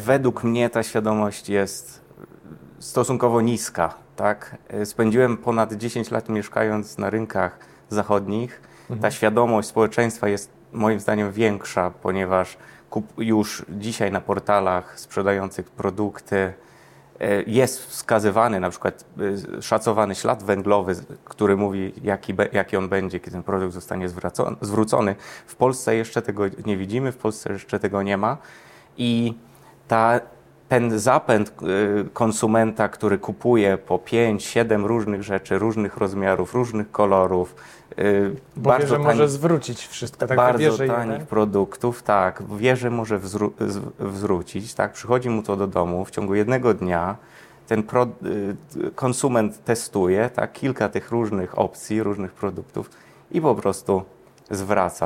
Według mnie ta świadomość jest stosunkowo niska. Tak? Spędziłem ponad 10 lat mieszkając na rynkach zachodnich. Ta świadomość społeczeństwa jest moim zdaniem większa, ponieważ już dzisiaj na portalach sprzedających produkty e, jest wskazywany na przykład e, szacowany ślad węglowy, który mówi, jaki, jaki on będzie, kiedy ten produkt zostanie zwrócony. W Polsce jeszcze tego nie widzimy, w Polsce jeszcze tego nie ma. I ta, ten zapęd y, konsumenta, który kupuje po 5, 7 różnych rzeczy, różnych rozmiarów, różnych kolorów, y, Bo wie, że tani- może zwrócić wszystko, tak bardzo je, tanich tak? produktów, tak, wie, że może wzru- zwrócić, tak, przychodzi mu to do domu w ciągu jednego dnia, ten pro, y, konsument testuje, tak, kilka tych różnych opcji, różnych produktów i po prostu zwraca.